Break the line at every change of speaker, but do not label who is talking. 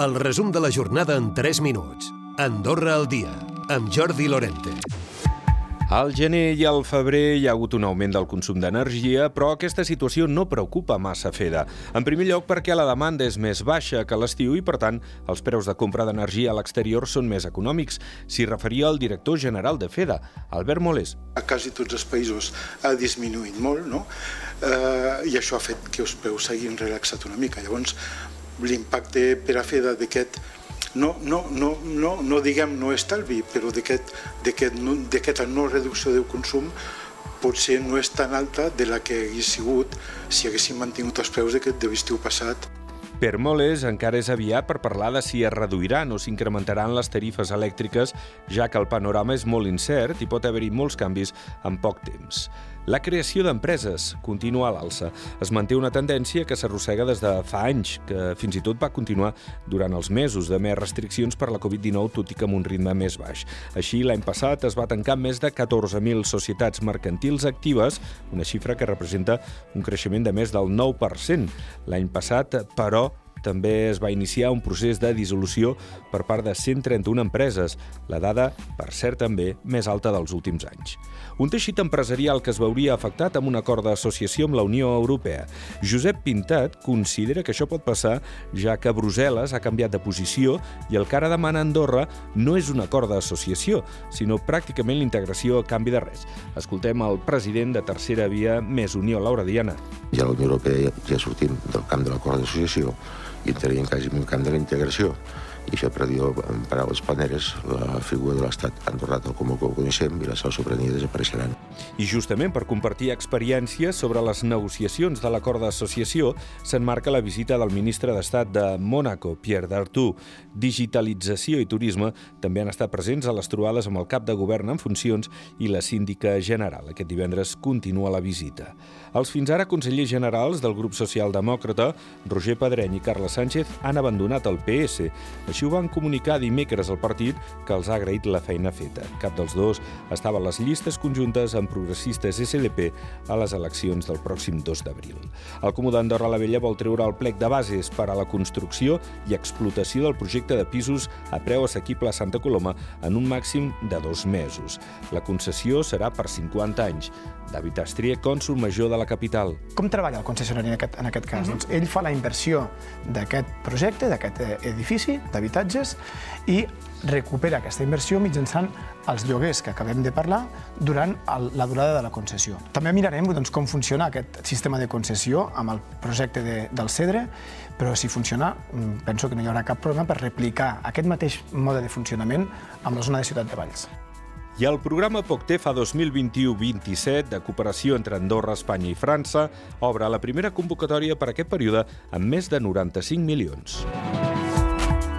El resum de la jornada en 3 minuts. Andorra al dia, amb Jordi Lorente.
Al gener i al febrer hi ha hagut un augment del consum d'energia, però aquesta situació no preocupa massa FEDA. En primer lloc perquè la demanda és més baixa que l'estiu i, per tant, els preus de compra d'energia a l'exterior són més econòmics. S'hi referia el director general de FEDA, Albert Molés.
A quasi tots els països ha disminuït molt, no? Eh, I això ha fet que els preus s'hagin relaxat una mica. Llavors, l'impacte per a FEDA d'aquest no, no, no, no, no diguem no estalvi, però d'aquesta no, no reducció del consum potser no és tan alta de la que hagués sigut si haguéssim mantingut els preus de l'estiu passat.
Per Moles encara és aviat per parlar de si es reduiran o s'incrementaran les tarifes elèctriques, ja que el panorama és molt incert i pot haver-hi molts canvis en poc temps. La creació d'empreses continua a l'alça. Es manté una tendència que s'arrossega des de fa anys, que fins i tot va continuar durant els mesos de més restriccions per la Covid-19, tot i que amb un ritme més baix. Així, l'any passat es va tancar més de 14.000 societats mercantils actives, una xifra que representa un creixement de més del 9%. L'any passat, però, també es va iniciar un procés de dissolució per part de 131 empreses, la dada, per cert, també més alta dels últims anys. Un teixit empresarial que es veuria afectat amb un acord d'associació amb la Unió Europea. Josep Pintat considera que això pot passar ja que Brussel·les ha canviat de posició i el que ara demana Andorra no és un acord d'associació, sinó pràcticament l'integració a canvi de res. Escoltem el president de Tercera Via Més Unió, Laura Diana.
Ja la Unió Europea ja sortim del camp de l'acord d'associació i entraríem quasi en camp de la integració i això per dir en paraules planeres la figura de l'estat andorrà tal com ho coneixem i la seva soberania desapareixeran.
I justament per compartir experiències sobre les negociacions de l'acord d'associació s'enmarca la visita del ministre d'Estat de Mònaco, Pierre Dartou. Digitalització i turisme també han estat presents a les trobades amb el cap de govern en funcions i la síndica general. Aquest divendres continua la visita. Els fins ara consellers generals del grup socialdemòcrata, Roger Pedreny i Carles Sánchez, han abandonat el PS. Així ho van comunicar dimecres al partit que els ha agraït la feina feta. Cap dels dos estava a les llistes conjuntes amb progressistes SLP a les eleccions del pròxim 2 d'abril. El Comú d'Andorra la Vella vol treure el plec de bases per a la construcció i explotació del projecte de pisos a preu assequible a Santa Coloma en un màxim de dos mesos. La concessió serà per 50 anys. David Astria, cònsul major de la capital.
Com treballa el concessionari en aquest, en aquest cas? Uh -huh. doncs ell fa la inversió d'aquest projecte, d'aquest edifici, de d'habitatges i recupera aquesta inversió mitjançant els lloguers que acabem de parlar durant el, la durada de la concessió. També mirarem doncs, com funciona aquest sistema de concessió amb el projecte de, del CEDRE, però si funciona, mm, penso que no hi haurà cap problema per replicar aquest mateix mode de funcionament amb la zona de Ciutat de Valls.
I el programa POCTEFA 2021-27 de cooperació entre Andorra, Espanya i França obre la primera convocatòria per aquest període amb més de 95 milions.